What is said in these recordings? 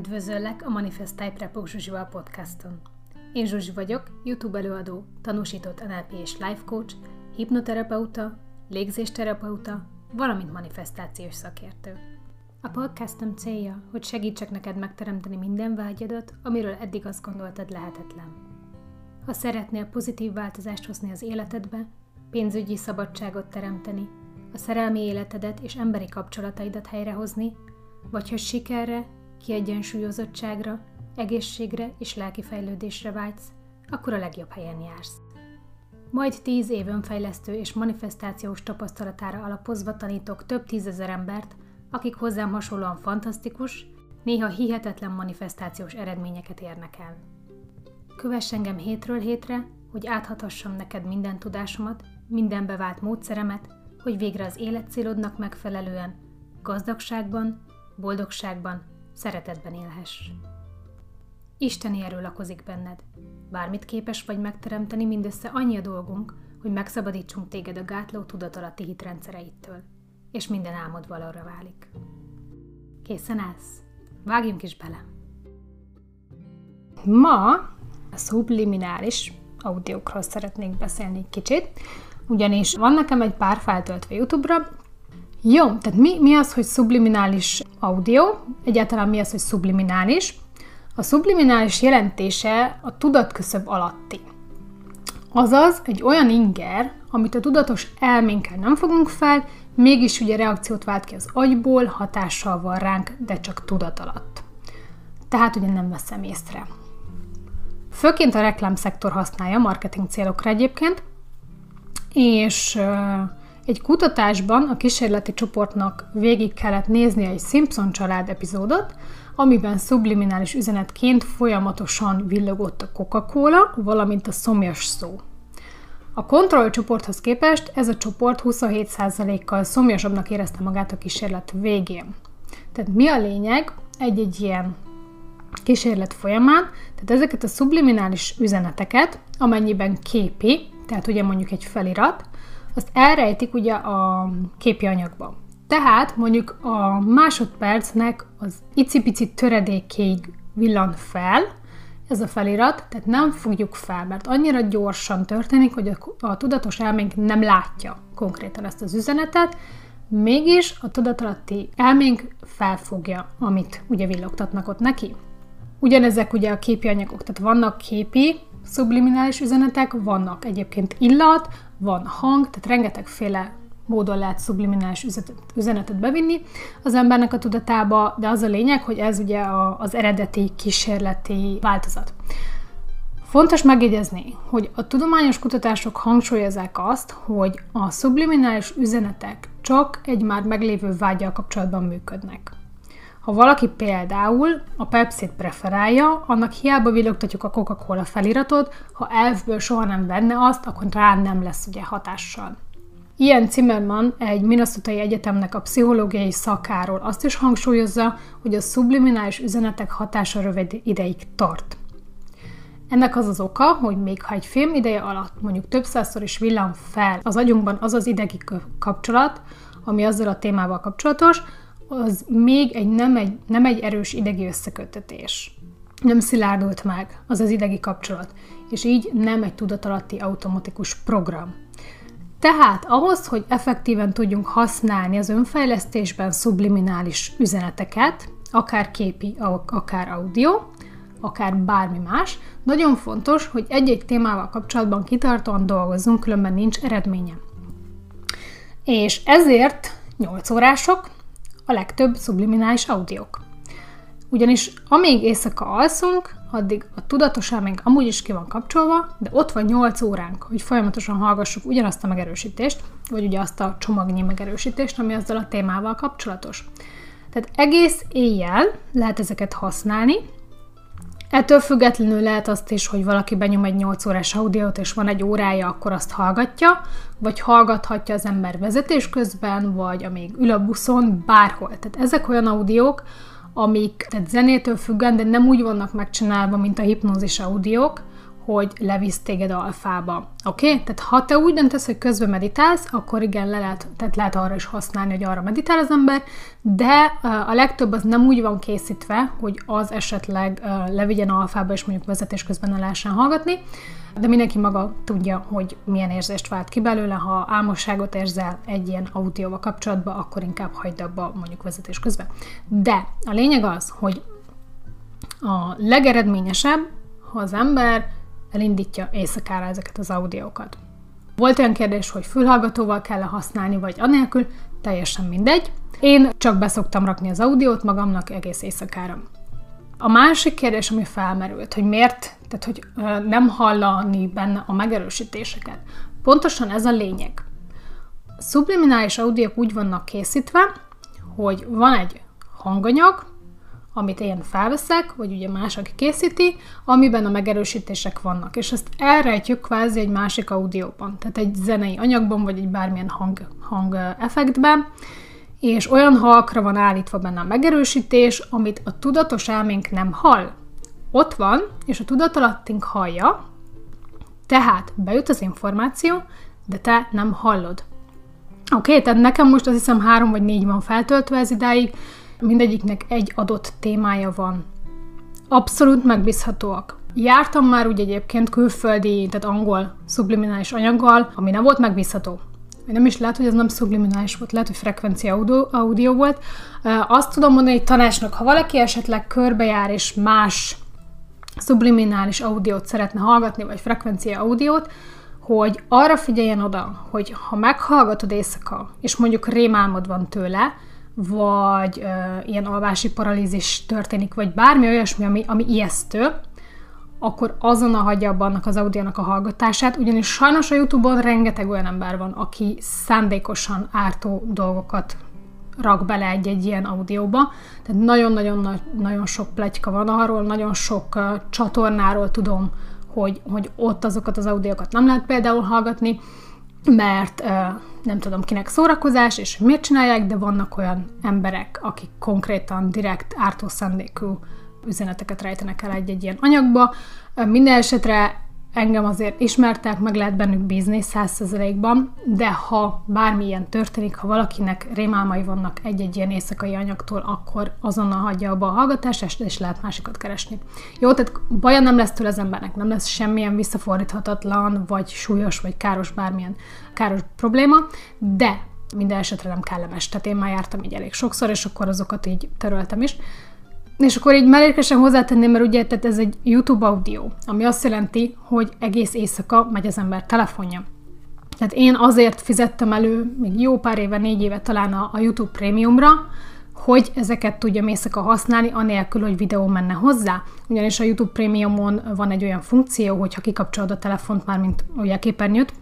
Üdvözöllek a Manifest Type Zsuzsival podcaston. Én Zsuzsi vagyok, YouTube előadó, tanúsított NLP és life coach, hipnoterapeuta, légzésterapeuta, valamint manifestációs szakértő. A podcastom célja, hogy segítsek neked megteremteni minden vágyadat, amiről eddig azt gondoltad lehetetlen. Ha szeretnél pozitív változást hozni az életedbe, pénzügyi szabadságot teremteni, a szerelmi életedet és emberi kapcsolataidat helyrehozni, vagy hogy sikerre, kiegyensúlyozottságra, egészségre és lelki fejlődésre vágysz, akkor a legjobb helyen jársz. Majd tíz év önfejlesztő és manifestációs tapasztalatára alapozva tanítok több tízezer embert, akik hozzám hasonlóan fantasztikus, néha hihetetlen manifestációs eredményeket érnek el. Kövess engem hétről hétre, hogy áthatassam neked minden tudásomat, minden bevált módszeremet, hogy végre az életcélodnak megfelelően, gazdagságban, boldogságban, szeretetben élhess. Isteni erő lakozik benned. Bármit képes vagy megteremteni, mindössze annyi a dolgunk, hogy megszabadítsunk téged a gátló tudatalatti hitrendszereittől, és minden álmod valóra válik. Készen állsz? Vágjunk is bele! Ma a subliminális audiókról szeretnék beszélni egy kicsit, ugyanis van nekem egy pár feltöltve YouTube-ra, jó, tehát mi, mi az, hogy subliminális audio? Egyáltalán mi az, hogy subliminális? A subliminális jelentése a tudatküszöb alatti. Azaz egy olyan inger, amit a tudatos elménkkel nem fogunk fel, mégis ugye reakciót vált ki az agyból, hatással van ránk, de csak tudat alatt. Tehát ugye nem veszem észre. Főként a reklámszektor használja marketing célokra egyébként, és egy kutatásban a kísérleti csoportnak végig kellett nézni egy Simpson család epizódot, amiben subliminális üzenetként folyamatosan villogott a Coca-Cola, valamint a szomjas szó. A kontrollcsoporthoz képest ez a csoport 27%-kal szomjasabbnak érezte magát a kísérlet végén. Tehát mi a lényeg egy-egy ilyen kísérlet folyamán? Tehát ezeket a subliminális üzeneteket, amennyiben képi, tehát ugye mondjuk egy felirat, azt elrejtik ugye a képi anyagba. Tehát mondjuk a másodpercnek az icipici töredékéig villan fel ez a felirat, tehát nem fogjuk fel, mert annyira gyorsan történik, hogy a tudatos elménk nem látja konkrétan ezt az üzenetet, mégis a tudatalatti elménk felfogja, amit ugye villogtatnak ott neki. Ugyanezek ugye a képi anyagok, tehát vannak képi subliminális üzenetek, vannak egyébként illat, van hang, tehát rengetegféle módon lehet subliminális üzenetet bevinni az embernek a tudatába, de az a lényeg, hogy ez ugye az eredeti kísérleti változat. Fontos megjegyezni, hogy a tudományos kutatások hangsúlyozzák azt, hogy a subliminális üzenetek csak egy már meglévő vágyal kapcsolatban működnek. Ha valaki például a Pepsi-t preferálja, annak hiába villogtatjuk a Coca-Cola feliratot, ha elfből soha nem venne azt, akkor rá nem lesz ugye hatással. Ilyen Zimmermann egy Minnesota Egyetemnek a pszichológiai szakáról azt is hangsúlyozza, hogy a subliminális üzenetek hatása rövid ideig tart. Ennek az az oka, hogy még ha egy film ideje alatt mondjuk több százszor is villan fel az agyunkban az az idegi kapcsolat, ami azzal a témával kapcsolatos, az még egy nem, egy nem egy erős idegi összekötetés. Nem szilárdult meg az az idegi kapcsolat, és így nem egy tudatalatti automatikus program. Tehát ahhoz, hogy effektíven tudjunk használni az önfejlesztésben subliminális üzeneteket, akár képi, akár audio, akár bármi más, nagyon fontos, hogy egy-egy témával kapcsolatban kitartóan dolgozzunk, különben nincs eredménye. És ezért 8 órások, a legtöbb subliminális audiók. Ugyanis amíg éjszaka alszunk, addig a tudatos elménk amúgy is ki van kapcsolva, de ott van 8 óránk, hogy folyamatosan hallgassuk ugyanazt a megerősítést, vagy ugye azt a csomagnyi megerősítést, ami azzal a témával kapcsolatos. Tehát egész éjjel lehet ezeket használni, Ettől függetlenül lehet azt is, hogy valaki benyom egy 8 órás audiót, és van egy órája, akkor azt hallgatja, vagy hallgathatja az ember vezetés közben, vagy amíg ül a buszon, bárhol. Tehát ezek olyan audiók, amik tehát zenétől függen, de nem úgy vannak megcsinálva, mint a hipnózis audiók, hogy levisz téged alfába. Oké? Okay? Tehát ha te úgy döntesz, hogy közben meditálsz, akkor igen, le lehet, tehát lehet arra is használni, hogy arra meditál az ember, de a legtöbb az nem úgy van készítve, hogy az esetleg levigyen alfába, és mondjuk vezetés közben ne lehessen hallgatni, de mindenki maga tudja, hogy milyen érzést vált ki belőle, ha álmosságot érzel egy ilyen audióval kapcsolatban, akkor inkább hagyd abba mondjuk vezetés közben. De a lényeg az, hogy a legeredményesebb, ha az ember elindítja éjszakára ezeket az audiókat. Volt olyan kérdés, hogy fülhallgatóval kell használni, vagy anélkül, teljesen mindegy. Én csak beszoktam rakni az audiót magamnak egész éjszakára. A másik kérdés, ami felmerült, hogy miért, tehát hogy nem hallani benne a megerősítéseket. Pontosan ez a lényeg. Subliminális audiók úgy vannak készítve, hogy van egy hanganyag, amit én felveszek, vagy ugye más, aki készíti, amiben a megerősítések vannak. És ezt elrejtjük kvázi egy másik audióban, tehát egy zenei anyagban, vagy egy bármilyen hang, hang effektben, és olyan halkra van állítva benne a megerősítés, amit a tudatos elménk nem hall. Ott van, és a tudatalattunk hallja, tehát bejut az információ, de te nem hallod. Oké, okay, tehát nekem most azt hiszem három vagy négy van feltöltve ez idáig, mindegyiknek egy adott témája van. Abszolút megbízhatóak. Jártam már úgy egyébként külföldi, tehát angol subliminális anyaggal, ami nem volt megbízható. Nem is lehet, hogy ez nem subliminális volt, lehet, hogy frekvencia audio, audio volt. Azt tudom mondani, hogy tanácsnak, ha valaki esetleg körbejár és más subliminális audiót szeretne hallgatni, vagy frekvencia audiót, hogy arra figyeljen oda, hogy ha meghallgatod éjszaka, és mondjuk rémálmod van tőle, vagy uh, ilyen alvási paralízis történik, vagy bármi olyasmi, ami, ami ijesztő, akkor azonnal hagyja abba annak az audiónak a hallgatását, ugyanis sajnos a Youtube-on rengeteg olyan ember van, aki szándékosan ártó dolgokat rak bele egy-egy ilyen audióba. Tehát nagyon-nagyon nagyon sok pletyka van arról, nagyon sok uh, csatornáról tudom, hogy, hogy ott azokat az audiókat nem lehet például hallgatni, mert uh, nem tudom kinek szórakozás, és miért csinálják, de vannak olyan emberek, akik konkrétan direkt ártó szándékú üzeneteket rejtenek el egy-egy ilyen anyagba. Minden esetre engem azért ismertek, meg lehet bennük bízni százszerzelékban, de ha bármilyen történik, ha valakinek rémálmai vannak egy-egy ilyen éjszakai anyagtól, akkor azonnal hagyja abba a hallgatást, és lehet másikat keresni. Jó, tehát baja nem lesz tőle az embernek, nem lesz semmilyen visszafordíthatatlan, vagy súlyos, vagy káros bármilyen káros probléma, de minden esetre nem kellemes. Tehát én már jártam így elég sokszor, és akkor azokat így töröltem is. És akkor így mellékesen hozzátenném, mert ugye tehát ez egy YouTube audio, ami azt jelenti, hogy egész éjszaka megy az ember telefonja. Tehát én azért fizettem elő még jó pár éve, négy éve talán a, a YouTube Premiumra, hogy ezeket tudjam éjszaka használni, anélkül, hogy videó menne hozzá. Ugyanis a YouTube Premiumon van egy olyan funkció, hogy ha kikapcsolod a telefont már, mint ugye a képernyőt,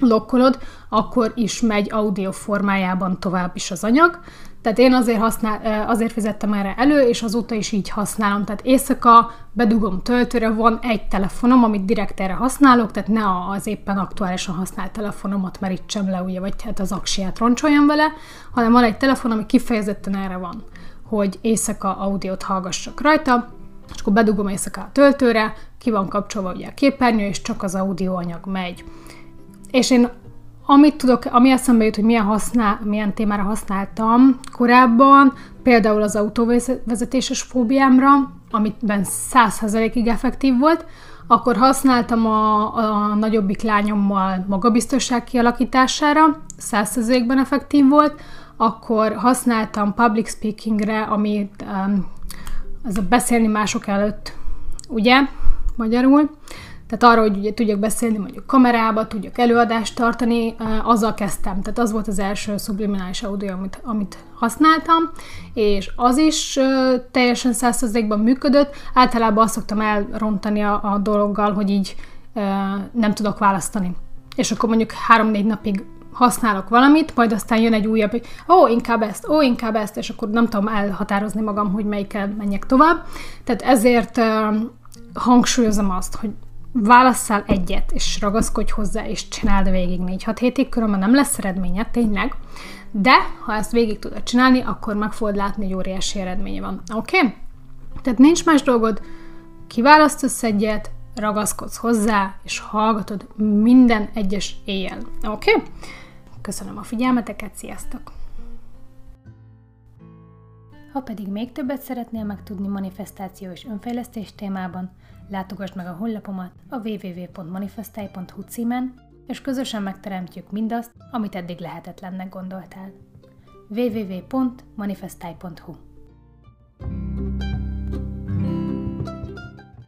lokkolod, akkor is megy audio formájában tovább is az anyag, tehát én azért, használ, azért fizettem erre elő, és azóta is így használom. Tehát éjszaka bedugom töltőre, van egy telefonom, amit direkt erre használok, tehát ne az éppen aktuálisan használt telefonomat merítsem le, ugye, vagy hát az aksiát roncsoljam vele, hanem van egy telefon, ami kifejezetten erre van, hogy éjszaka audiót hallgassak rajta, és akkor bedugom éjszaka a töltőre, ki van kapcsolva ugye a képernyő, és csak az audio anyag megy. És én amit tudok, ami eszembe jut, hogy milyen, használ, milyen témára használtam korábban, például az autóvezetéses fóbiámra, amiben 100%-ig effektív volt, akkor használtam a, a nagyobbik lányommal magabiztosság kialakítására, 100%-ban effektív volt, akkor használtam public speakingre, ami um, az a beszélni mások előtt, ugye, magyarul, tehát arra, hogy ugye tudjak beszélni mondjuk kamerába, tudjak előadást tartani, azzal kezdtem. Tehát az volt az első subliminális audio, amit, amit használtam, és az is teljesen százszerzékben működött. Általában azt szoktam elrontani a, a dologgal, hogy így nem tudok választani. És akkor mondjuk három-négy napig használok valamit, majd aztán jön egy újabb, hogy ó, inkább ezt, ó, inkább ezt, és akkor nem tudom elhatározni magam, hogy melyikkel menjek tovább. Tehát ezért hangsúlyozom azt, hogy válasszál egyet, és ragaszkodj hozzá, és csináld végig 4-6 hétig, különben nem lesz eredménye, tényleg, de ha ezt végig tudod csinálni, akkor meg fogod látni, hogy óriási eredménye van. Oké? Okay? Tehát nincs más dolgod, kiválasztasz egyet, ragaszkodsz hozzá, és hallgatod minden egyes éjjel. Oké? Okay? Köszönöm a figyelmeteket, sziasztok! Ha pedig még többet szeretnél megtudni manifestáció és önfejlesztés témában, látogass meg a honlapomat a www.manifestai.hu címen, és közösen megteremtjük mindazt, amit eddig lehetetlennek gondoltál. www.manifestai.hu